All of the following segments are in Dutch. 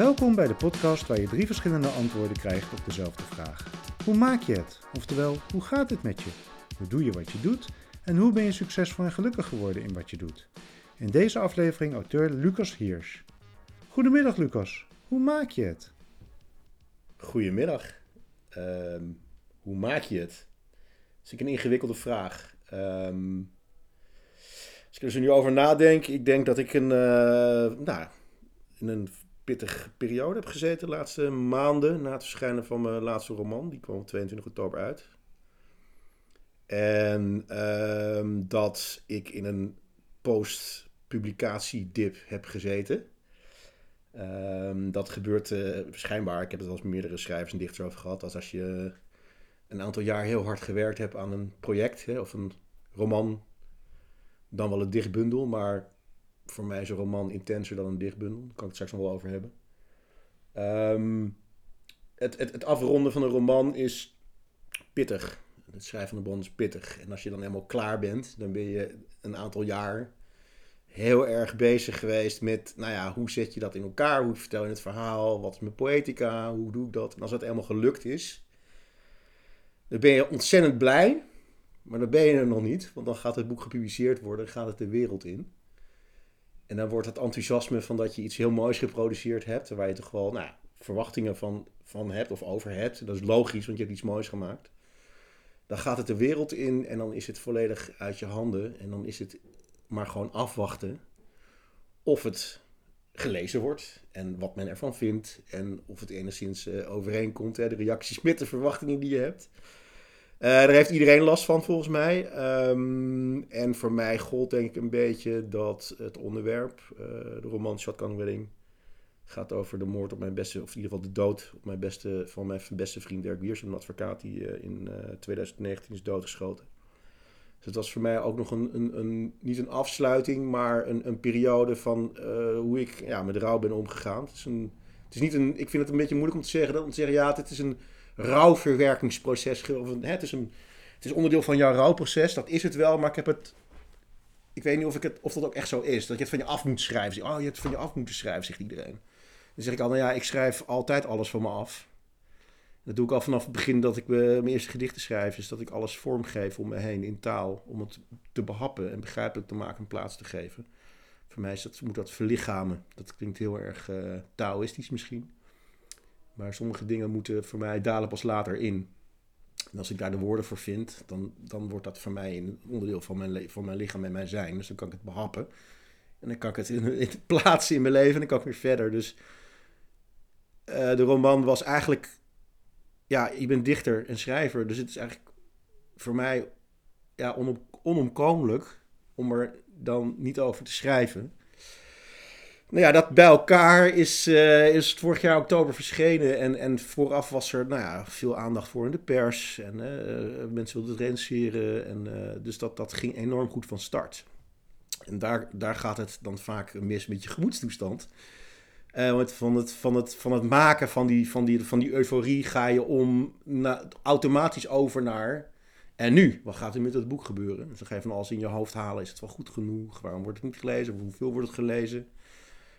Welkom bij de podcast waar je drie verschillende antwoorden krijgt op dezelfde vraag. Hoe maak je het? Oftewel, hoe gaat het met je? Hoe doe je wat je doet? En hoe ben je succesvol en gelukkig geworden in wat je doet? In deze aflevering auteur Lucas Hiers. Goedemiddag Lucas, hoe maak je het? Goedemiddag. Ehm, hoe maak je het? Dat is een ingewikkelde vraag. Ehm, als ik er nu over nadenk, ik denk dat ik een, eh, nou, in een periode heb gezeten de laatste maanden na het verschijnen van mijn laatste roman. Die kwam op 22 oktober uit. En ehm, dat ik in een post-publicatiedip heb gezeten. Ehm, dat gebeurt uh, schijnbaar, ik heb het wel eens meerdere schrijvers en dichters over gehad, als als je een aantal jaar heel hard gewerkt hebt aan een project hè, of een roman, dan wel een dichtbundel, maar voor mij is een roman intenser dan een dichtbundel. Daar kan ik het straks nog wel over hebben. Ehm, het, het, het afronden van een roman is pittig. Het schrijven van een roman is pittig. En als je dan helemaal klaar bent, dan ben je een aantal jaar heel erg bezig geweest met, nou ja, hoe zet je dat in elkaar? Hoe vertel je het verhaal? Wat is mijn poëtica? Hoe doe ik dat? En als dat helemaal gelukt is, dan ben je ontzettend blij. Maar dan ben je er nog niet, want dan gaat het boek gepubliceerd worden, gaat het de wereld in. En dan wordt het enthousiasme van dat je iets heel moois geproduceerd hebt, waar je toch wel nou, verwachtingen van, van hebt of over hebt. Dat is logisch, want je hebt iets moois gemaakt. Dan gaat het de wereld in en dan is het volledig uit je handen. En dan is het maar gewoon afwachten of het gelezen wordt en wat men ervan vindt. En of het enigszins uh, overeenkomt, hè, de reacties met de verwachtingen die je hebt. Uh, daar heeft iedereen last van volgens mij. Um, en voor mij gold denk ik een beetje dat het onderwerp, uh, de roman Shotgun Wedding, gaat over de moord op mijn beste, of in ieder geval de dood op mijn beste, van mijn beste vriend Dirk Wiers, een advocaat die uh, in 2019 is doodgeschoten. Dus het was voor mij ook nog een, een, een niet een afsluiting, maar een, een periode van hoe ik ja, met rouw ben omgegaan. Het is, een, het is niet een, ik vind het een beetje moeilijk om te zeggen, om te zeggen ja, het is een rouwverwerkingsproces. Het is, een, het is onderdeel van jouw rouwproces, dat is het wel, maar ik heb het. Ik weet niet of, ik het, of dat ook echt zo is. Dat je het van je af moet schrijven. Oh, je hebt het van je af moeten schrijven, zegt iedereen. Dan zeg ik al, nou ja, ik schrijf altijd alles van me af. Dat doe ik al vanaf het begin dat ik mijn eerste gedichten schrijf. Is dat ik alles vormgeef om me heen in taal. Om het te behappen en begrijpelijk te maken en plaats te geven. Voor mij is dat, moet dat verlichamen. Dat klinkt heel erg uh, Taoïstisch misschien. Maar sommige dingen moeten voor mij dalen pas later in. En als ik daar de woorden voor vind, dan, dan wordt dat voor mij een onderdeel van mijn, van mijn lichaam en mijn zijn. Dus dan kan ik het behappen. En dan kan ik het in, in plaatsen in mijn leven en dan kan ik weer verder. Dus uh, de roman was eigenlijk... Ja, ik ben dichter en schrijver. Dus het is eigenlijk voor mij ja, onom, onomkomelijk om er dan niet over te schrijven. Nou ja, dat bij elkaar is, uh, is vorig jaar oktober verschenen. En, en vooraf was er nou ja, veel aandacht voor in de pers. En uh, mensen wilden het renseren. En, dus dat, dat ging enorm goed van start. En daar, daar gaat het dan vaak mis met je gemoedstoestand. want van het, van, het, van het maken van die, van, die, van die euforie ga je om na, automatisch over naar... En nu, wat gaat er met het boek gebeuren? Dus dan ga je van alles in je hoofd halen. Is het wel goed genoeg? Waarom wordt het niet gelezen? Hoeveel wordt het gelezen?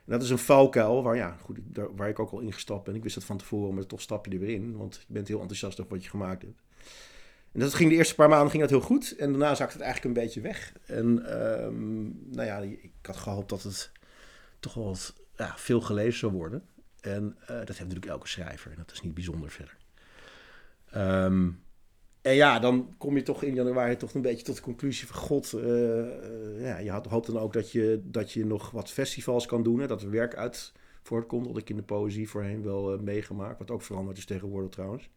En dat is een valkuil waar, ja, goed, waar ik ook al ingestapt ben. Ik wist het van tevoren, maar toch stap je er weer in. Want je bent heel enthousiast over wat je gemaakt hebt. En dat ging de eerste paar maanden ging dat heel goed. En daarna zakte het eigenlijk een beetje weg. En um, nou ja, ik had gehoopt dat het toch wel ja, veel gelezen zou worden. En uh, dat heeft natuurlijk elke schrijver. En dat is niet bijzonder verder. Um, en ja, dan kom je toch in januari toch een beetje tot de conclusie van god, uh, ja, je hoopt dan ook dat je, dat je nog wat festivals kan doen, hè, dat er werk uit voortkomt, wat ik in de poëzie voorheen wel uh, meegemaakt, wat ook veranderd is tegenwoordig trouwens.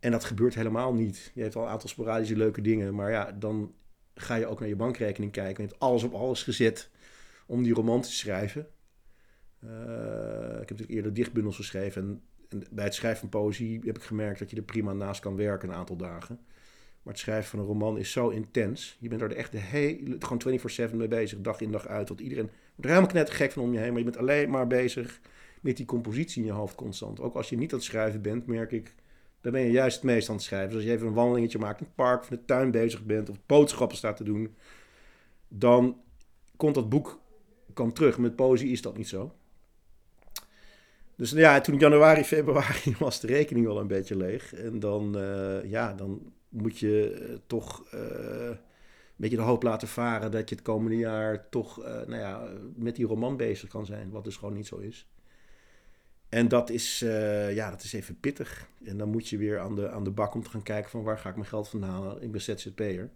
En dat gebeurt helemaal niet. Je hebt al een aantal sporadische leuke dingen, maar ja, dan ga je ook naar je bankrekening kijken. Je hebt alles op alles gezet om die roman te schrijven. Ik heb natuurlijk eerder dichtbundels geschreven en bij het schrijven van poëzie heb ik gemerkt dat je er prima naast kan werken een aantal dagen. Maar het schrijven van een roman is zo intens. Je bent er echt de hele, gewoon 24-7 mee bezig, dag in dag uit. Tot iedereen wordt er helemaal knettergek van om je heen. Maar je bent alleen maar bezig met die compositie in je hoofd constant. Ook als je niet aan het schrijven bent, merk ik, dan ben je juist het meest aan het schrijven. Dus als je even een wandelingetje maakt in het park of in de tuin bezig bent of boodschappen staat te doen, dan komt dat boek kan terug. Met poëzie is dat niet zo. Dus ja, toen januari, februari was de rekening wel een beetje leeg. En dan, eh, ja, dan moet je eh, toch eh, een beetje de hoop laten varen dat je het komende jaar toch nou ja, met die roman bezig kan zijn. Wat dus gewoon niet zo is. En dat is, ja, dat is even pittig. En dan moet je weer aan de, aan de bak om te gaan kijken van waar ga ik mijn geld vandaan halen. Ik ben ZZP'er.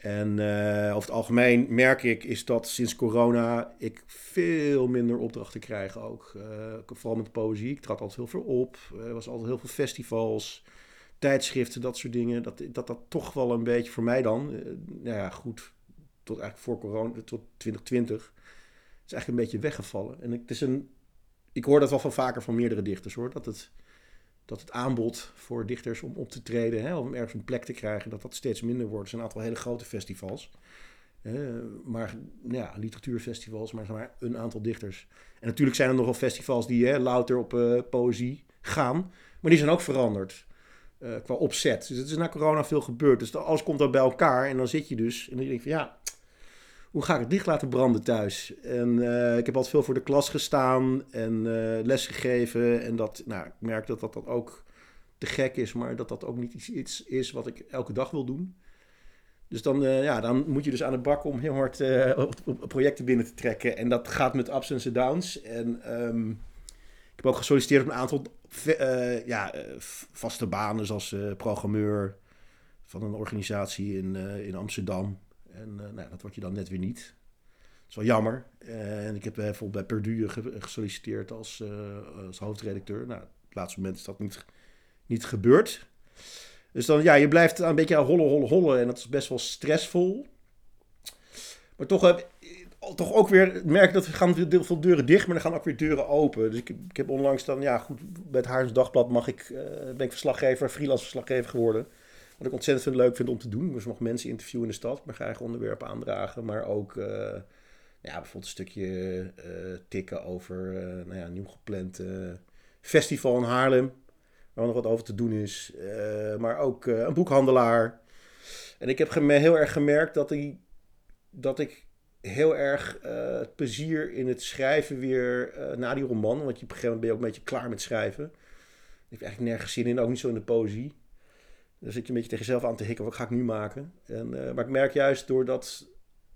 En uh, over het algemeen merk ik is dat sinds corona ik veel minder opdrachten krijg ook. Uh, vooral met poëzie. Ik trad altijd heel veel op. Er was altijd heel veel festivals, tijdschriften, dat soort dingen. Dat dat, dat toch wel een beetje voor mij dan, nou ja goed, tot eigenlijk voor corona, tot 2020, is eigenlijk een beetje weggevallen. En het is een, ik hoor dat wel van vaker van meerdere dichters hoor, dat het dat het aanbod voor dichters om op te treden, hè, om ergens een plek te krijgen, dat dat steeds minder wordt. Er zijn een aantal hele grote festivals. maar ja, literatuurfestivals, maar, maar een aantal dichters. En natuurlijk zijn er nog wel festivals die hè, louter op uh, poëzie gaan. Maar die zijn ook veranderd uh, qua opzet. Dus het is na corona veel gebeurd. Dus alles komt dan bij elkaar. En dan zit je dus. En dan denk je van ja, hoe ga ik het dicht laten branden thuis? En uh, ik heb altijd veel voor de klas gestaan en uh, les gegeven. En dat, nou, ik merk dat dat, dat ook te gek is, maar dat dat ook niet iets, is wat ik elke dag wil doen. Dus dan, uh, ja, dan moet je dus aan de bak om heel hard op, projecten binnen te trekken. En dat gaat met ups en downs. En um, ik heb ook gesolliciteerd op een aantal ja, vaste banen, zoals programmeur van een organisatie in, in Amsterdam. En uh, nou, dat word je dan net weer niet. Dat is wel jammer. en ik heb bijvoorbeeld bij Perdue gesolliciteerd als, uh, als hoofdredacteur. Nou, op het laatste moment is dat niet, niet gebeurd. Dus dan, ja, je blijft een beetje hollen, hollen, hollen. En dat is best wel stressvol. Maar toch heb toch ook weer merk dat er gaan veel deuren dicht, maar er gaan ook weer deuren open. Dus ik, ik heb onlangs dan, ja goed, bij het Dagblad mag ik, ben ik verslaggever, freelance verslaggever geworden. Wat ik ontzettend leuk vind om te doen. Dus nog mensen interviewen in de stad, mijn eigen onderwerpen aandragen. Maar ook uh, ja, bijvoorbeeld een stukje uh, tikken over uh, nou ja, een nieuw gepland festival in Haarlem. Waar nog wat over te doen is. maar ook een boekhandelaar. En ik heb heel erg gemerkt dat, die, dat ik heel erg het plezier in het schrijven weer na die roman. Want je op een gegeven moment ben je ook een beetje klaar met schrijven. Ik heb eigenlijk nergens zin in, ook niet zo in de poëzie. Dan zit je een beetje tegen jezelf aan te hikken, wat ga ik nu maken? En, uh, maar ik merk juist door, dat,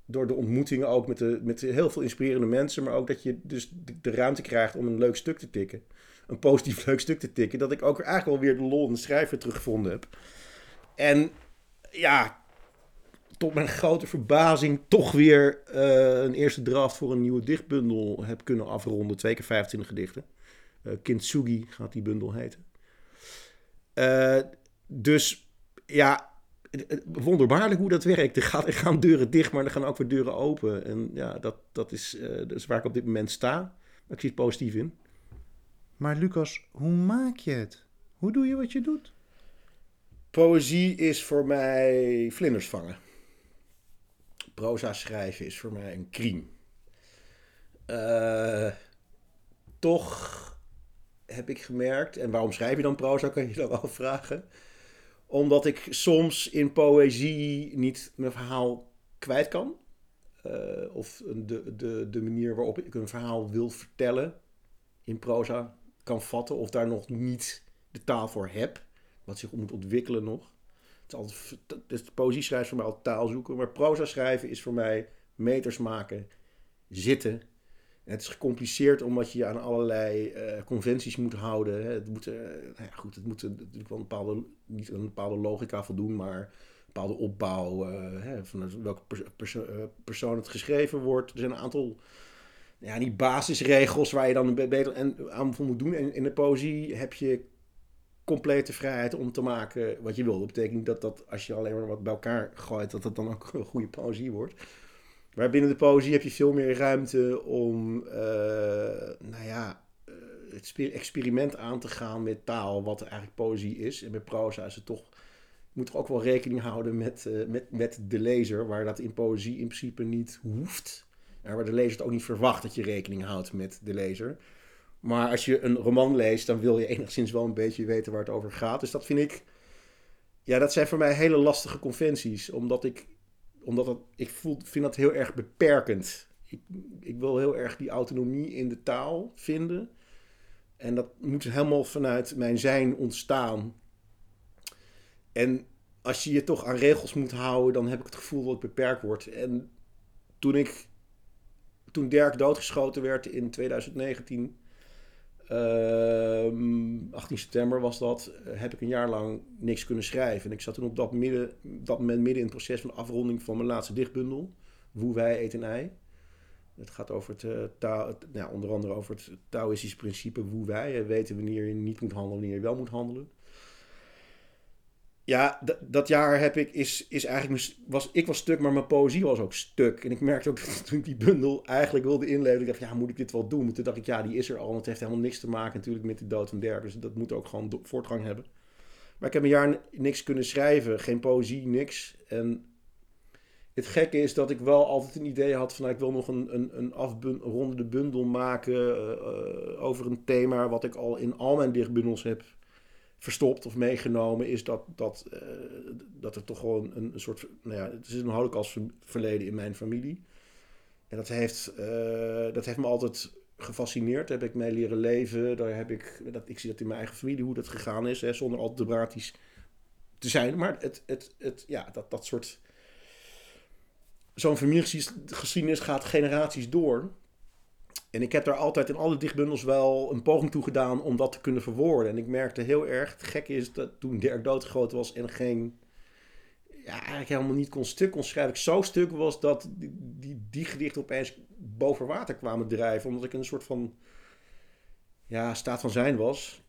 door de ontmoetingen ook met, de, met heel veel inspirerende mensen, maar ook dat je dus de, ruimte krijgt om een leuk stuk te tikken. Een positief leuk stuk te tikken. Dat ik ook eigenlijk wel weer de lol in de schrijver teruggevonden heb. En ja, tot mijn grote verbazing toch weer uh, een eerste draft voor een nieuwe dichtbundel heb kunnen afronden. Twee keer 25 gedichten. Uh, Kintsugi gaat die bundel heten. Dus ja, wonderbaarlijk hoe dat werkt. Er gaan, er gaan deuren dicht, maar er gaan ook weer deuren open. En ja, dat, dat is, uh, dat is waar ik op dit moment sta. Maar ik zie het positief in. Maar Lucas, hoe maak je het? Hoe doe je wat je doet? Poëzie is voor mij vlinders vangen. Proza schrijven is voor mij een kriem. Uh, toch heb ik gemerkt, en waarom schrijf je dan proza, kan je dan wel vragen omdat ik soms in poëzie niet mijn verhaal kwijt kan. Uh, of de, de, de manier waarop ik een verhaal wil vertellen in proza kan vatten. Of daar nog niet de taal voor heb. Wat zich moet ontwikkelen nog. Het is altijd, dus poëzie schrijven is voor mij al taal zoeken. Maar proza schrijven is voor mij meters maken, zitten, het is gecompliceerd omdat je je aan allerlei uh, conventies moet houden. Het moet, uh, nou ja, goed, het moet natuurlijk wel een bepaalde, niet een bepaalde logica voldoen, maar een bepaalde opbouw. Uh, hè, van welke perso persoon het geschreven wordt. Er zijn een aantal, ja, niet basisregels waar je dan beter aan moet doen. En in de poëzie heb je complete vrijheid om te maken wat je wil. Dat betekent dat, dat als je alleen maar wat bij elkaar gooit, dat het dan ook een goede poëzie wordt. Maar binnen de poëzie heb je veel meer ruimte om, uh, nou ja, uh, het experiment aan te gaan met taal, wat eigenlijk poëzie is. En met proza is het toch, moet toch ook wel rekening houden met, uh, met, met de lezer, waar dat in poëzie in principe niet hoeft. En waar de lezer het ook niet verwacht dat je rekening houdt met de lezer. Maar als je een roman leest, dan wil je enigszins wel een beetje weten waar het over gaat. Dus dat vind ik, ja, dat zijn voor mij hele lastige conventies, omdat ik omdat dat, ik voel, vind dat heel erg beperkend. Ik, ik wil heel erg die autonomie in de taal vinden. En dat moet helemaal vanuit mijn zijn ontstaan. En als je je toch aan regels moet houden, dan heb ik het gevoel dat ik beperkt word. En toen ik, toen Dirk doodgeschoten werd in 2019, 18 ehm, september was dat, heb ik een jaar lang niks kunnen schrijven. En ik zat toen op dat, midden, dat moment midden in het proces van de afronding van mijn laatste dichtbundel, Woe wij eten ei. Het gaat over het, uh, nou, onder andere over het Taoïstische principe hoe wij weten wanneer je niet moet handelen, wanneer je wel moet handelen. Ja, dat jaar heb ik, is, is eigenlijk, was, ik was stuk, maar mijn poëzie was ook stuk. En ik merkte ook dat toen ik die bundel eigenlijk wilde inleveren, ik dacht, ja, moet ik dit wel doen? toen dacht ik, ja, die is er al. Het heeft helemaal niks te maken natuurlijk met de dood van Dirk. Dus dat moet ook gewoon voortgang hebben. Maar ik heb een jaar niks kunnen schrijven, geen poëzie, niks. En het gekke is dat ik wel altijd een idee had van, nou, ik wil nog een, een, een afrondende bundel maken uh, over een thema wat ik al in al mijn dichtbundels heb verstopt of meegenomen, is dat, dat, uh, dat er toch gewoon een, een soort. Nou ja, het is een holocaust verleden in mijn familie. En dat heeft, uh, dat heeft me altijd gefascineerd. Daar heb ik mee leren leven. Daar heb ik, dat, ik zie dat in mijn eigen familie hoe dat gegaan is, hè, zonder al te dramatisch te zijn. Maar het, het, het, ja, dat, dat soort. Zo'n familiegeschiedenis gaat generaties door. En ik heb daar altijd in alle dichtbundels wel een poging toe gedaan om dat te kunnen verwoorden. En ik merkte heel erg, het gekke is dat toen Dirk doodgegoten was en geen, ja, eigenlijk helemaal niet kon stuk kon schrijven. Ik zo stuk was dat die, die, die gedichten opeens boven water kwamen drijven. Omdat ik in een soort van, ja, staat van zijn was.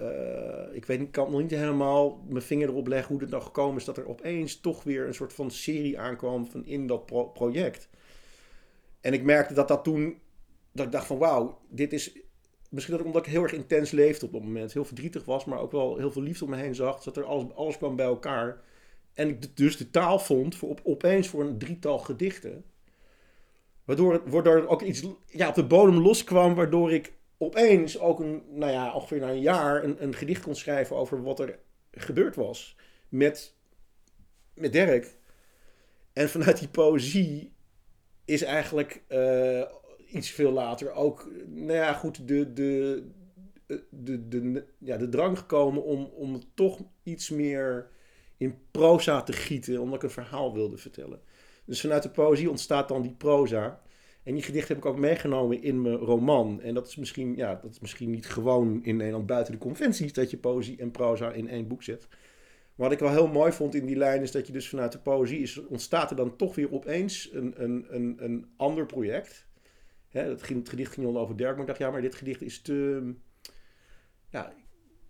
Uh, ik weet, ik kan nog niet helemaal mijn vinger erop leggen hoe het nou gekomen is dat er opeens toch weer een soort van serie aankwam van in dat project. En ik merkte dat dat toen dat ik dacht van wauw, dit is... Misschien omdat ik heel erg intens leefde op dat moment. Heel verdrietig was, maar ook wel heel veel liefde om me heen zag. Dat er alles, alles kwam bij elkaar. En ik dus de taal vond voor op, opeens voor een drietal gedichten. Waardoor, waardoor er ook iets ja, op de bodem loskwam. Waardoor ik opeens ook een, nou ja, ongeveer na een jaar een, een gedicht kon schrijven over wat er gebeurd was. Met, met Dirk. En vanuit die poëzie is eigenlijk uh, iets veel later ook, nou ja, goed, de, de, de, de, ja, de drang gekomen om, om toch iets meer in proza te gieten, omdat ik een verhaal wilde vertellen. Dus vanuit de poëzie ontstaat dan die proza. En die gedichten heb ik ook meegenomen in mijn roman. En dat is misschien, ja, dat is misschien niet gewoon in Nederland buiten de conventies dat je poëzie en proza in één boek zet. Maar wat ik wel heel mooi vond in die lijn is dat je dus vanuit de poëzie is, ontstaat er dan toch weer opeens een, een, een, een ander project. Hè, ging, het gedicht ging over Dirk, maar ik dacht, ja, maar dit gedicht is te... Ja,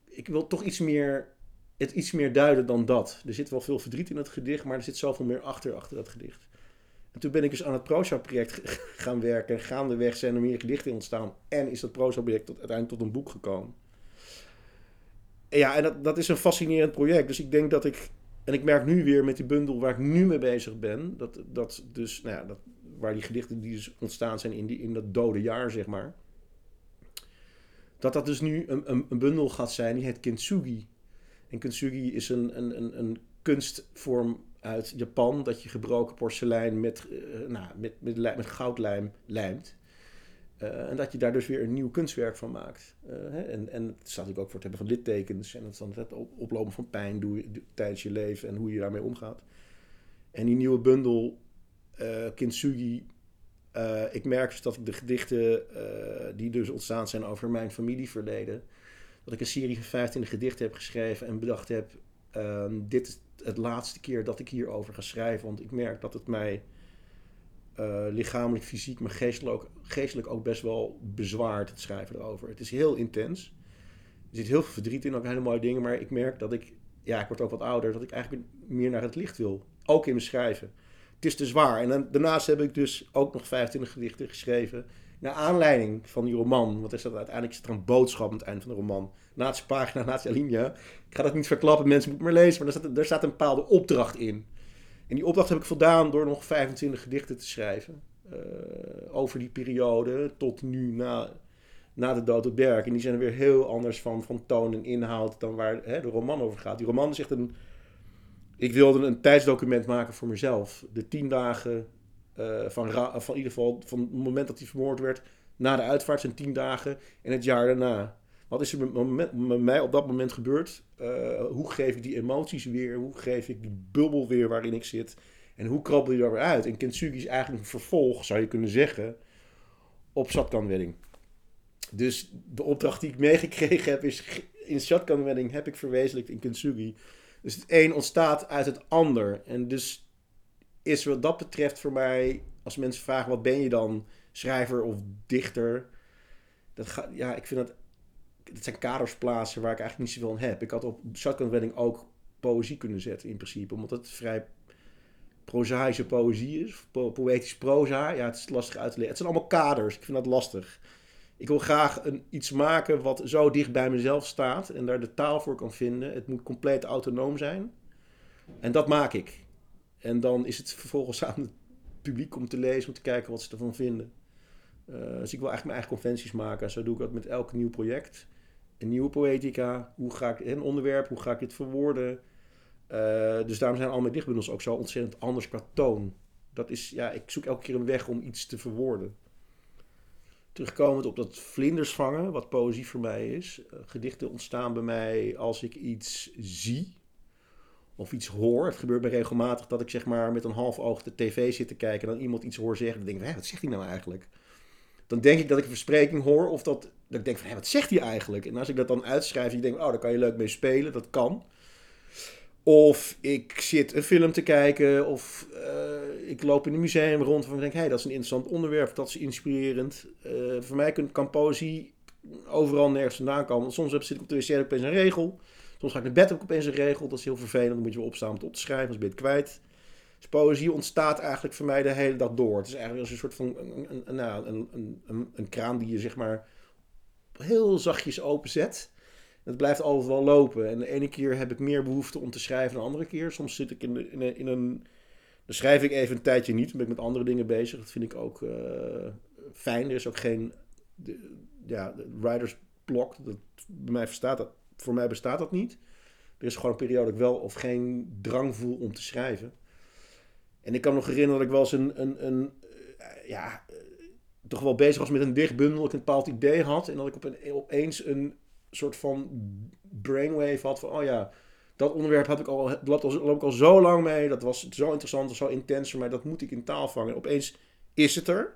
ik wil toch iets meer, het iets meer duiden dan dat. Er zit wel veel verdriet in het gedicht, maar er zit zoveel meer achter, achter dat gedicht. En toen ben ik dus aan het proza-project gaan werken. En gaandeweg zijn er meer gedichten ontstaan. En is dat proza-project uiteindelijk tot een boek gekomen. En ja, en dat, dat is een fascinerend project. Dus ik denk dat ik... En ik merk nu weer met die bundel waar ik nu mee bezig ben... dat, dat dus, nou ja, dat, waar die gedichten die dus ontstaan zijn in, die, in dat dode jaar, zeg maar. Dat dat dus nu een, een, een bundel gaat zijn, die heet Kintsugi. En Kintsugi is een, een, een, een kunstvorm uit Japan, dat je gebroken porselein met, uh, nou, met, met, met goudlijm lijmt. Uh, en dat je daar dus weer een nieuw kunstwerk van maakt. Uh, hè? En, en het staat natuurlijk ook voor het hebben van littekens. En het dan het oplopen van pijn doe tijdens je leven en hoe je daarmee omgaat. En die nieuwe bundel Kintsugi. Uh, ik merk dus dat ik de gedichten uh, die dus ontstaan zijn over mijn familieverleden, dat ik een serie van 25 gedichten heb geschreven en bedacht heb, um, dit is het laatste keer dat ik hierover ga schrijven, want ik merk dat het mij lichamelijk, fysiek, maar geestelijk geestelijk ook best wel bezwaart, het schrijven erover. Het is heel intens. Er zit heel veel verdriet in, ook hele mooie dingen, maar ik merk dat ik, ja, ik word ook wat ouder, dat ik eigenlijk meer naar het licht wil. Ook in mijn schrijven het is te zwaar. En daarnaast heb ik dus ook nog 25 gedichten geschreven. Naar aanleiding van die roman. Want er staat uiteindelijk zit er een boodschap aan het eind van de roman. Naast pagina, naast alinea. Ik ga dat niet verklappen, mensen moeten maar lezen. Maar er staat, er staat een bepaalde opdracht in. En die opdracht heb ik voldaan door nog 25 gedichten te schrijven. Uh, over die periode tot nu na, na de dood op Berk. En die zijn weer heel anders van, van toon en inhoud dan waar hè, de roman over gaat. Die roman is echt een ik wilde een tijdsdocument maken voor mezelf. De tien dagen uh, van, van in ieder geval van het moment dat hij vermoord werd, na de uitvaart zijn tien dagen en het jaar daarna. Wat is er met mij op dat moment gebeurd? Eh, hoe geef ik die emoties weer? Hoe geef ik die bubbel weer waarin ik zit? En hoe krabbel je daar weer uit? En Kintsugi is eigenlijk een vervolg, zou je kunnen zeggen, op Shotgun Wedding. Dus de opdracht die ik meegekregen heb is... In Shotgun Wedding heb ik verwezenlijkt in Kintsugi. Dus het een ontstaat uit het ander. En dus is wat dat betreft voor mij... Als mensen vragen, wat ben je dan? Schrijver of dichter? Dat gaat, ja, ik vind dat... Het zijn kaders plaatsen waar ik eigenlijk niet zoveel aan heb. Ik had op Shotgun ook poëzie kunnen zetten in principe. Omdat het vrij prozaïsche poëzie is. Po poëtisch proza. Ja, het is lastig uit te leggen. Het zijn allemaal kaders. Ik vind dat lastig. Ik wil graag een, iets maken wat zo dicht bij mezelf staat. En daar de taal voor kan vinden. Het moet compleet autonoom zijn. En dat maak ik. En dan is het vervolgens aan het publiek om te lezen. Om te kijken wat ze ervan vinden. Uh, dus ik wil eigenlijk mijn eigen conventies maken. En zo doe ik dat met elk nieuw project. Een nieuwe poëtica. Hoe ga ik een onderwerp? Hoe ga ik dit verwoorden? Uh, dus daarom zijn al mijn dichtbundels ook zo ontzettend anders qua toon. Dat is, ja, ik zoek elke keer een weg om iets te verwoorden. Terugkomend op dat vlinders vangen, wat poëzie voor mij is. Uh, gedichten ontstaan bij mij als ik iets zie of iets hoor. Het gebeurt mij regelmatig dat ik zeg maar met een half oog de tv zit te kijken en dan iemand iets hoor zeggen. Dan denk ik, hé, wat zegt hij nou eigenlijk? Dan denk ik dat ik een verspreking hoor of dat, dat ik denk van, hé, wat zegt hij eigenlijk? En als ik dat dan uitschrijf, ik denk, oh, daar kan je leuk mee spelen, dat kan. Of ik zit een film te kijken. Of uh, ik loop in een museum rond. Ik denk, hé, hey, dat is een interessant onderwerp. Dat is inspirerend. Uh, voor mij kan, poëzie overal nergens vandaan komen. Soms zit ik op de wc en opeens een regel. Soms ga ik naar bed ik opeens een regel. Dat is heel vervelend. Dan moet je wel opstaan om te schrijven. Anders ben je het kwijt. Dus poëzie ontstaat eigenlijk voor mij de hele dag door. Het is eigenlijk als een soort van een, een, een, nou, een kraan die je zeg maar heel zachtjes openzet. Het blijft altijd wel lopen. En de ene keer heb ik meer behoefte om te schrijven dan de andere keer. Soms zit ik in, de, in, een. Dan schrijf ik even een tijdje niet. Dan ben ik met andere dingen bezig. Dat vind ik ook uh, fijn. Er is ook geen. Ja, de writer's block. Dat, bij mij bestaat dat, voor mij bestaat dat niet. Er is gewoon een periode dat ik wel of geen drang voel om te schrijven. En ik kan nog herinneren dat ik wel eens een. een, een uh, ja, uh, toch wel bezig was met een dichtbundel. Ik een bepaald idee had. En dat ik op een, opeens een soort van brainwave had van, oh ja, dat onderwerp heb ik al, loop, ik al zo lang mee. Dat was zo interessant, zo intens voor mij. Dat moet ik in taal vangen. Opeens is het er.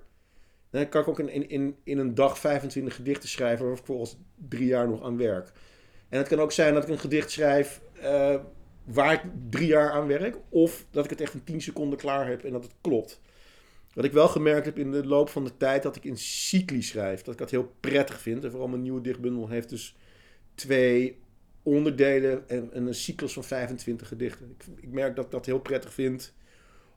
Dan kan ik ook in, in, in een dag 25 gedichten schrijven, waar ik volgens drie jaar nog aan werk. En het kan ook zijn dat ik een gedicht schrijf uh, waar ik drie jaar aan werk. Of dat ik het echt in 10 seconden klaar heb en dat het klopt. Wat ik wel gemerkt heb in de loop van de tijd, dat ik in cycli schrijf. Dat ik dat heel prettig vind. En vooral mijn nieuwe dichtbundel heeft dus twee onderdelen en, en een cyclus van 25 gedichten. Ik, ik, merk dat ik dat heel prettig vind,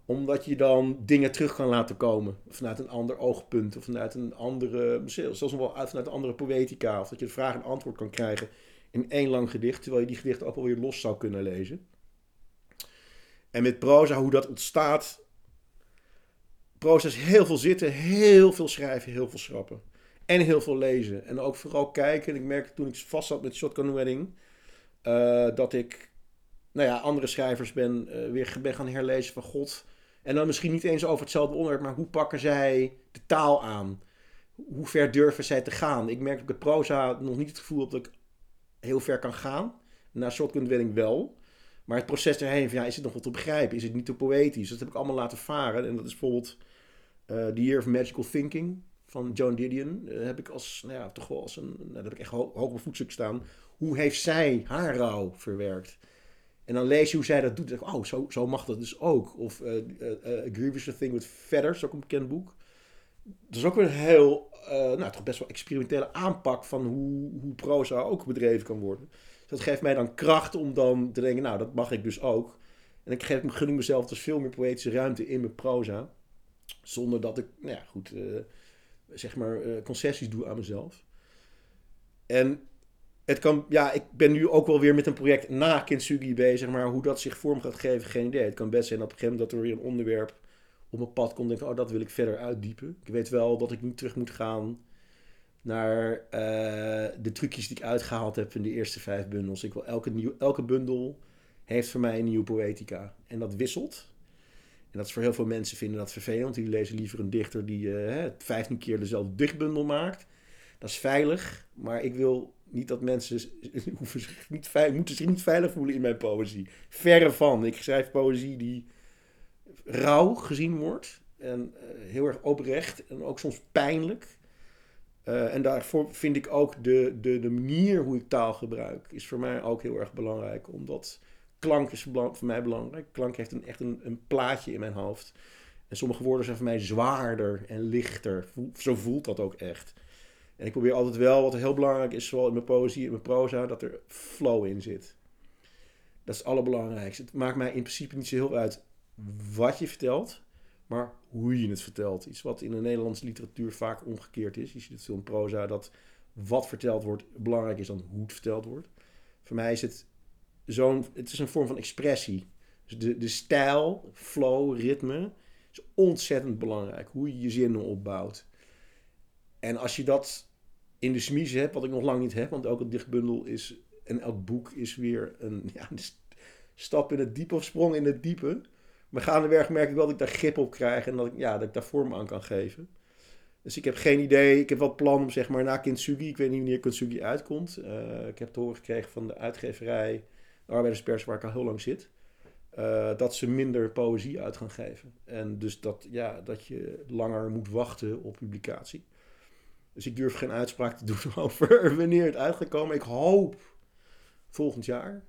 omdat je dan dingen terug kan laten komen. Vanuit een ander oogpunt, of vanuit een andere, zelfs wel vanuit een andere poëtica. Of dat je de vraag en antwoord kan krijgen in één lang gedicht, terwijl je die gedichten ook wel weer los zou kunnen lezen. En met proza, hoe dat ontstaat. Proza is heel veel zitten, heel veel schrijven, heel veel schrappen. En heel veel lezen. En ook vooral kijken. En ik merkte toen ik vast zat met Shotgun Wedding. Uh, dat ik, nou ja, andere schrijvers ben, uh, weer ben gaan herlezen van God. En dan misschien niet eens over hetzelfde onderwerp, maar hoe pakken zij de taal aan? Hoe ver durven zij te gaan? Ik merk dat ik proza nog niet het gevoel dat ik heel ver kan gaan. Na Shotgun Wedding wel. Maar het proces erheen, van, ja, is het nog wat te begrijpen? Is het niet te poëtisch? Dat heb ik allemaal laten varen. En dat is bijvoorbeeld uh, The Year of Magical Thinking van Joan Didion. Uh, heb ik als, nou ja, toch wel als een, nou, dat heb ik echt ho hoog op voetstuk staan. Hoe heeft zij haar rouw verwerkt? En dan lees je hoe zij dat doet. Dan denk oh, zo, zo mag dat dus ook. Of uh, A Grievous Thing with Feathers, ook een bekend boek. Dat is ook weer een heel, nou, toch best wel experimentele aanpak van hoe, hoe proza ook bedreven kan worden. Dus dat geeft mij dan kracht om dan te denken, nou, dat mag ik dus ook. En ik geef, gun ik mezelf dus veel meer poëtische ruimte in mijn proza. Zonder dat ik, nou ja, goed, zeg maar, uh, concessies doe aan mezelf. En het kan, ja, ik ben nu ook wel weer met een project na Kintsugi bezig, maar hoe dat zich vorm gaat geven, geen idee. Het kan best zijn op een gegeven moment dat er weer een onderwerp op mijn pad komt en denk oh, dat wil ik verder uitdiepen. Ik weet wel dat ik niet terug moet gaan naar uh, de trucjes die ik uitgehaald heb in de eerste vijf bundels. Ik wil elke, nieuw, elke bundel heeft voor mij een nieuwe poëtica. En dat wisselt. En dat is voor heel veel mensen vinden dat vervelend. Die lezen liever een dichter die uh, 15 keer dezelfde dichtbundel maakt. Dat is veilig. Maar ik wil Niet dat mensen zich niet veilig, moeten zich niet veilig voelen in mijn poëzie. Verre van. Ik schrijf poëzie die rauw gezien wordt. En uh, heel erg oprecht en ook soms pijnlijk. Uh, en daarvoor vind ik ook de, de, de manier hoe ik taal gebruik, is voor mij ook heel erg belangrijk. Omdat klank is voor mij belangrijk. Klank heeft een, echt een, plaatje in mijn hoofd. En sommige woorden zijn voor mij zwaarder en lichter. Zo voelt dat ook echt. En ik probeer altijd wel, wat heel belangrijk is, zowel in mijn poëzie en in mijn proza, dat er flow in zit. Dat is het allerbelangrijkste. Het maakt mij in principe niet zo heel uit wat je vertelt, maar hoe je het vertelt. Iets wat in de Nederlandse literatuur vaak omgekeerd is. Je ziet het veel in proza dat wat verteld wordt belangrijk is dan hoe het verteld wordt. Voor mij is het zo'n, het is een vorm van expressie. Dus de, de stijl, flow, ritme is ontzettend belangrijk. Hoe je je zinnen opbouwt. En als je dat in de smiezen hebt, wat ik nog lang niet heb, want ook het dichtbundel is en elk boek is weer een ja, stap in het diepe of sprong in het diepe. Maar gaandeweg merk ik wel dat ik daar grip op krijg en dat ik, ja, dat ik daar vorm aan kan geven. Dus ik heb geen idee. Ik heb wel plan om zeg maar na Kintsugi, ik weet niet wanneer Kintsugi uitkomt. Uh, ik heb te horen gekregen van de uitgeverij, de arbeiderspers waar ik al heel lang zit. Uh, dat ze minder poëzie uit gaan geven. En dus dat, ja, dat je langer moet wachten op publicatie. Dus ik durf geen uitspraak te doen over wanneer het uit gaat komen. Ik hoop volgend jaar.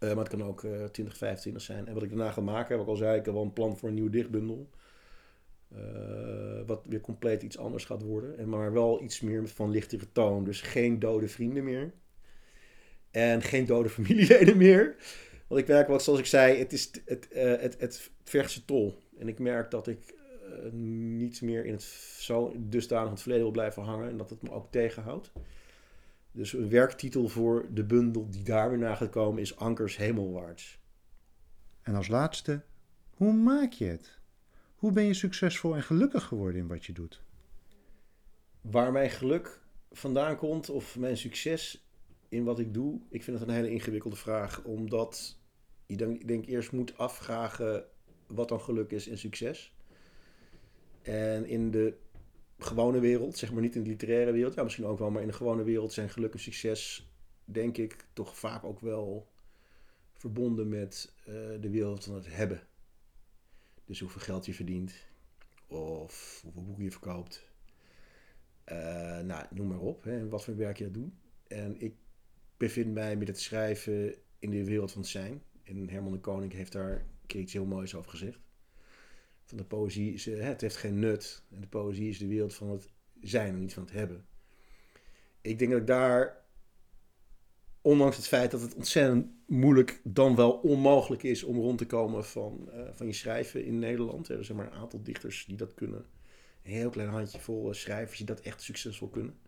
Uh, maar het kan ook uh, 2025 zijn. En wat ik daarna ga maken, heb ik al zei, ik heb wel een plan voor een nieuwe dichtbundel. Wat weer compleet iets anders gaat worden. En maar wel iets meer van lichtere toon. Dus geen dode vrienden meer. En geen dode familieleden meer. Want ik merk, wat zoals ik zei, het, is, het, uh, het, het, het tol. En ik merk dat ik uh, niet meer in het zo dusdanig het verleden wil blijven hangen. En dat het me ook tegenhoudt. Dus een werktitel voor de bundel die daar weer naar gaat komen is Ankers Hemelwaarts. En als laatste, hoe maak je het? Hoe ben je succesvol en gelukkig geworden in wat je doet? Waar mijn geluk vandaan komt of mijn succes in wat ik doe, ik vind het een hele ingewikkelde vraag. Omdat je denk, denk eerst moet afvragen wat dan geluk is en succes. En in de gewone wereld, zeg maar niet in de literaire wereld, ja misschien ook wel, maar in de gewone wereld zijn geluk en succes, denk ik, toch vaak ook wel verbonden met uh, de wereld van het hebben. Dus hoeveel geld je verdient, of hoeveel boeken je verkoopt. Uh, nou, noem maar op, hè, wat voor werk je doet. En ik bevind mij met het schrijven in de wereld van het zijn. En Herman de Koning heeft daar een keer iets heel moois over gezegd van de poëzie is, het heeft geen nut. En de poëzie is de wereld van het zijn en niet van het hebben. Ik denk dat ik daar, ondanks het feit dat het ontzettend moeilijk, dan wel onmogelijk is om rond te komen van, uh, van je schrijven in Nederland. Er zijn maar een aantal dichters die dat kunnen. Een heel klein handjevol schrijvers die dat echt succesvol kunnen.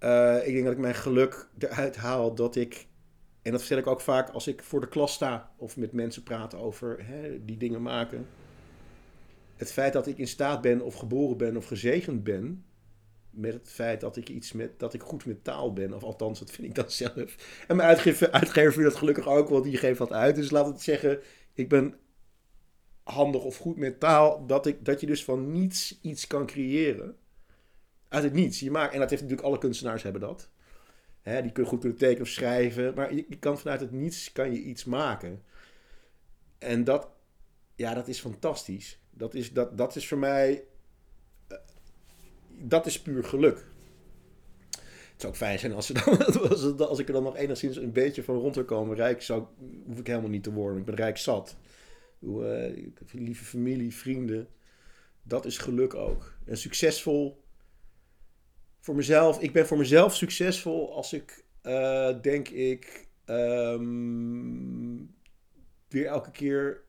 Uh, ik denk dat ik mijn geluk eruit haal dat ik en dat vertel ik ook vaak als ik voor de klas sta of met mensen praat over hè, die dingen maken het feit dat ik in staat ben of geboren ben of gezegend ben met het feit dat ik iets met dat ik goed met taal ben, of althans, dat vind ik dan zelf. En mijn uitgever, uitgever vindt dat gelukkig ook, want die geeft dat uit. Dus laat het zeggen, ik ben handig of goed met taal, dat, ik, dat je dus van niets iets kan creëren. Uit het niets. Je maakt, en dat heeft natuurlijk alle kunstenaars hebben dat. Hè, die kunnen goed kunnen tekenen of schrijven, maar je, kan vanuit het niets kan je iets maken. En dat, ja, dat is fantastisch. Dat is, dat, dat is voor mij. Eh, dat is puur geluk. Het zou ook fijn zijn als, als, ik er dan nog enigszins een beetje van rond zou komen. Rijk zou, hoef ik helemaal niet te worden. Ik ben rijk zat. Uh, lieve familie, vrienden. Dat is geluk ook. En succesvol voor mezelf. Ik ben voor mezelf succesvol als ik, uh, denk ik, um, weer elke keer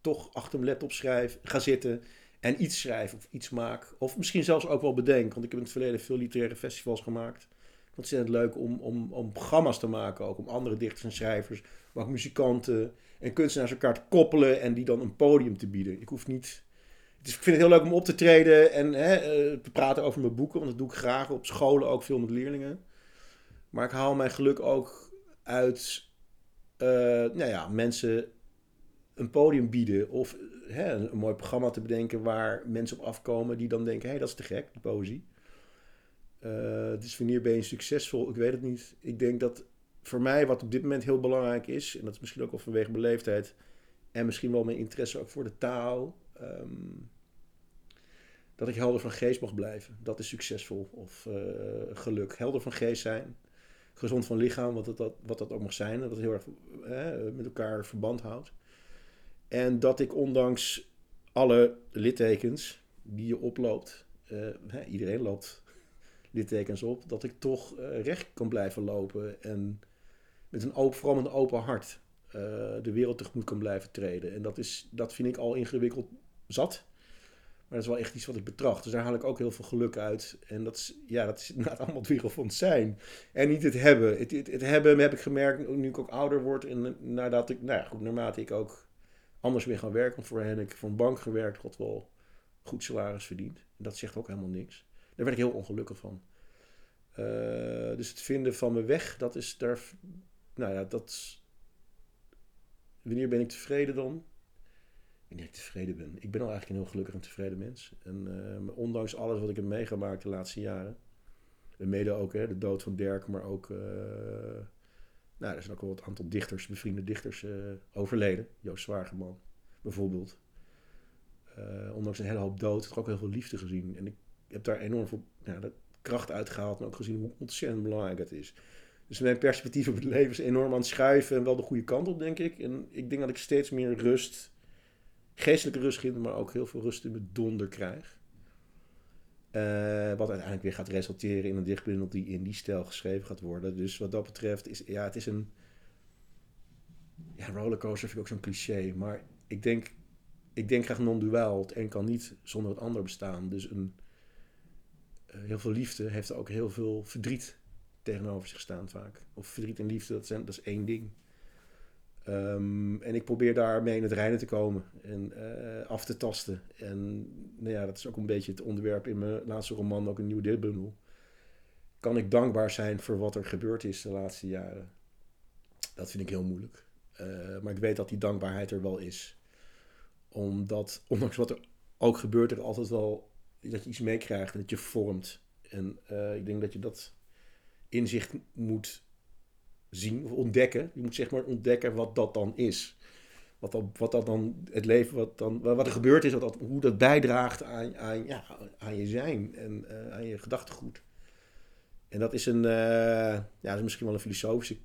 toch achter mijn laptop schrijf, ga zitten en iets schrijf of iets maak. Of misschien zelfs ook wel bedenk, want ik heb in het verleden veel literaire festivals gemaakt. Het leuk om, om, om programma's te maken, ook om andere dichters en schrijvers, maar ook muzikanten en kunstenaars elkaar te koppelen en die dan een podium te bieden. Ik hoef niet. Is, ik vind het heel leuk om op te treden en hè, eh, te praten over mijn boeken, want dat doe ik graag op scholen, ook veel met leerlingen. Maar ik haal mijn geluk ook uit uh, nou ja, mensen een podium bieden of hè, een, mooi programma te bedenken waar mensen op afkomen die dan denken, hé, hey, dat is te gek, die poëzie. Uh, dus wanneer ben je succesvol? Ik weet het niet. Ik denk dat voor mij wat op dit moment heel belangrijk is, en dat is misschien ook wel vanwege leeftijd, en misschien wel mijn interesse ook voor de taal, ehm, dat ik helder van geest mag blijven. Dat is succesvol of uh, geluk. Helder van geest zijn, gezond van lichaam, wat dat, wat dat ook mag zijn, dat heel erg met elkaar verband houdt. En dat ik ondanks alle littekens die je oploopt, uh, iedereen loopt littekens op, dat ik toch uh, recht kan blijven lopen en met een open, vooral met een open hart de wereld tegemoet kan blijven treden. En dat, is, dat vind ik al ingewikkeld zat. Maar dat is wel echt iets wat ik betracht. Dus daar haal ik ook heel veel geluk uit. En dat is, ja, dat is inderdaad allemaal het van het zijn. En niet het hebben. Het, het, het, hebben heb ik gemerkt nu ik ook ouder word. En nadat ik, nou ja, goed, naarmate ik ook anders weer gaan werken. Want voorheen heb ik voor een bank gewerkt, wat wel goed salaris verdient. Dat zegt ook helemaal niks. Daar werd ik heel ongelukkig van. Uh, dus het vinden van mijn weg, dat is daar. Nou ja, dat. Wanneer ben ik tevreden dan? Wanneer ik tevreden ben. Ik ben al eigenlijk een heel gelukkig en tevreden mens. En uh, ondanks alles wat ik heb meegemaakt de laatste jaren. En mede ook hè, de dood van Dirk, maar ook. Uh, nou, er zijn ook wel wat aantal dichters, bevriende dichters, overleden. Joost Zwageman, bijvoorbeeld. ondanks een hele hoop dood, heb ik ook heel veel liefde gezien. En ik heb daar enorm veel ja, de kracht uitgehaald en ook gezien hoe ontzettend belangrijk het is. Dus mijn perspectief op het leven is enorm aan het schuiven en wel de goede kant op, denk ik. En ik denk dat ik steeds meer rust, geestelijke rust maar ook heel veel rust in mijn donder krijg. Uh, wat uiteindelijk weer gaat resulteren in een dichtbundel die in die stijl geschreven gaat worden. Dus wat dat betreft is ja, het is een. Ja, rollercoaster vind ik ook zo'n cliché. Maar ik denk, ik denk graag non-duaal. Het een kan niet zonder het ander bestaan. Dus een, eh, heel veel liefde heeft ook heel veel verdriet tegenover zich staan vaak. Of verdriet en liefde, dat, zijn, dat is één ding. Um, en ik probeer daarmee in het reinen te komen en uh, af te tasten. En nou ja, dat is ook een beetje het onderwerp in mijn laatste roman, ook een nieuw deelbundel. Kan ik dankbaar zijn voor wat er gebeurd is de laatste jaren? Dat vind ik heel moeilijk. Uh, maar ik weet dat die dankbaarheid er wel is. Omdat, ondanks wat er ook gebeurt, er altijd wel dat je iets meekrijgt en dat je vormt. En uh, ik denk dat je dat inzicht moet zien of ontdekken. Je moet zeg maar ontdekken wat dat dan is. Wat, dan, wat dat dan, het leven, wat, dan, wat er gebeurd is, wat dat, hoe dat bijdraagt aan, aan, ja, aan je zijn en uh, aan je gedachtegoed. En dat is een, uh, ja, dat is misschien wel een filosofische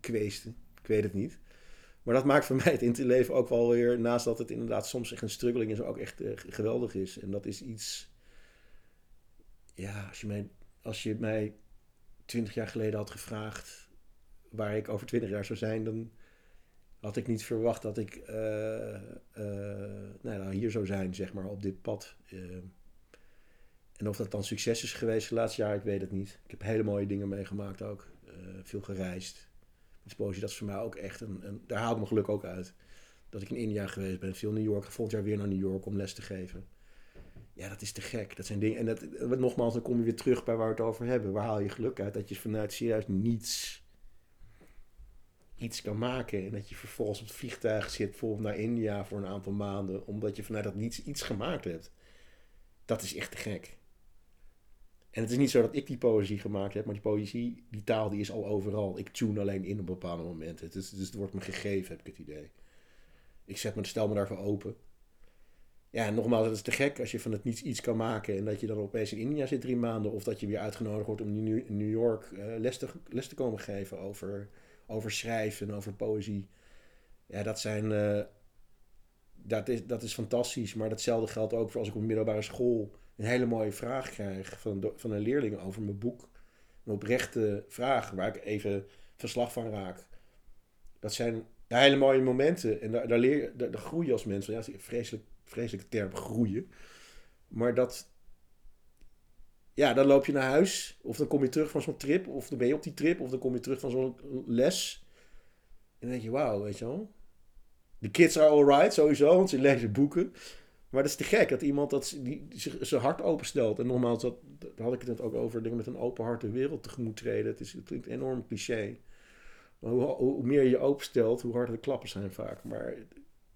kwestie. Ik weet het niet. Maar dat maakt voor mij het leven ook wel weer, naast dat het inderdaad soms echt een struggeling is, ook echt uh, geweldig is. En dat is iets, ja, als je mij, als je mij twintig jaar geleden had gevraagd waar ik over twintig jaar zou zijn, dan had ik niet verwacht dat ik uh, uh, nou, hier zou zijn, zeg maar, op dit pad. en of dat dan succes is geweest de laatste jaar, ik weet het niet. Ik heb hele mooie dingen meegemaakt ook. veel gereisd exposure, dat is voor mij ook echt een, een daar haal ik mijn geluk ook uit. Dat ik in India geweest ben, veel New York, volgend jaar weer naar New York om les te geven. Ja, dat is te gek. Dat zijn dingen. En dat, nogmaals, dan kom je weer terug bij waar we het over hebben. Waar haal je geluk uit? Dat je vanuit serieus niets iets kan maken. En dat je vervolgens op het vliegtuig zit, bijvoorbeeld naar India voor een aantal maanden, omdat je vanuit dat niets iets gemaakt hebt. Dat is echt te gek. En het is niet zo dat ik die poëzie gemaakt heb, maar die poëzie, die taal, die is al overal. Ik tune alleen in op bepaalde momenten. Dus, dus het wordt me gegeven, heb ik het idee. Ik zet me, stel me daarvoor open. Ja, nogmaals, het is te gek als je van het niets iets kan maken en dat je dan opeens in India zit drie maanden of dat je weer uitgenodigd wordt om in New York uh, les, te, les te komen geven over, over schrijven en over poëzie. Ja, dat zijn. Uh, dat, is, dat is fantastisch, maar datzelfde geldt ook voor als ik op middelbare school een hele mooie vraag krijg van, van een leerling over mijn boek. Een oprechte vraag waar ik even verslag van raak. Dat zijn hele mooie momenten. En daar, daar, leer, daar, daar groei je als mens. Ja, vreselijk, vreselijke term, groeien. Maar dat... Ja, dan loop je naar huis. Of dan kom je terug van zo'n trip. Of dan ben je op die trip. Of dan kom je terug van zo'n les. En dan denk je, wauw, weet je wel. De kids are alright, sowieso. Want ze lezen boeken. Maar dat is te gek dat iemand dat, die, zijn hart openstelt. En nogmaals, dat, had ik het net ook over. Denk met een open hart de wereld tegemoet treden. Het, is, het klinkt enorm cliché. Maar hoe, hoe, meer je je openstelt, hoe harder de klappen zijn vaak. Maar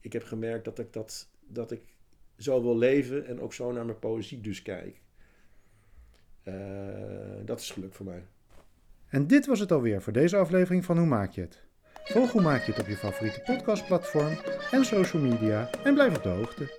ik heb gemerkt dat ik, dat, dat ik zo wil leven en ook zo naar mijn poëzie dus kijk. Eh, dat is geluk voor mij. En dit was het alweer voor deze aflevering van Hoe Maak je het? Volg Hoe Maak je het op je favoriete podcastplatform en social media en blijf op de hoogte.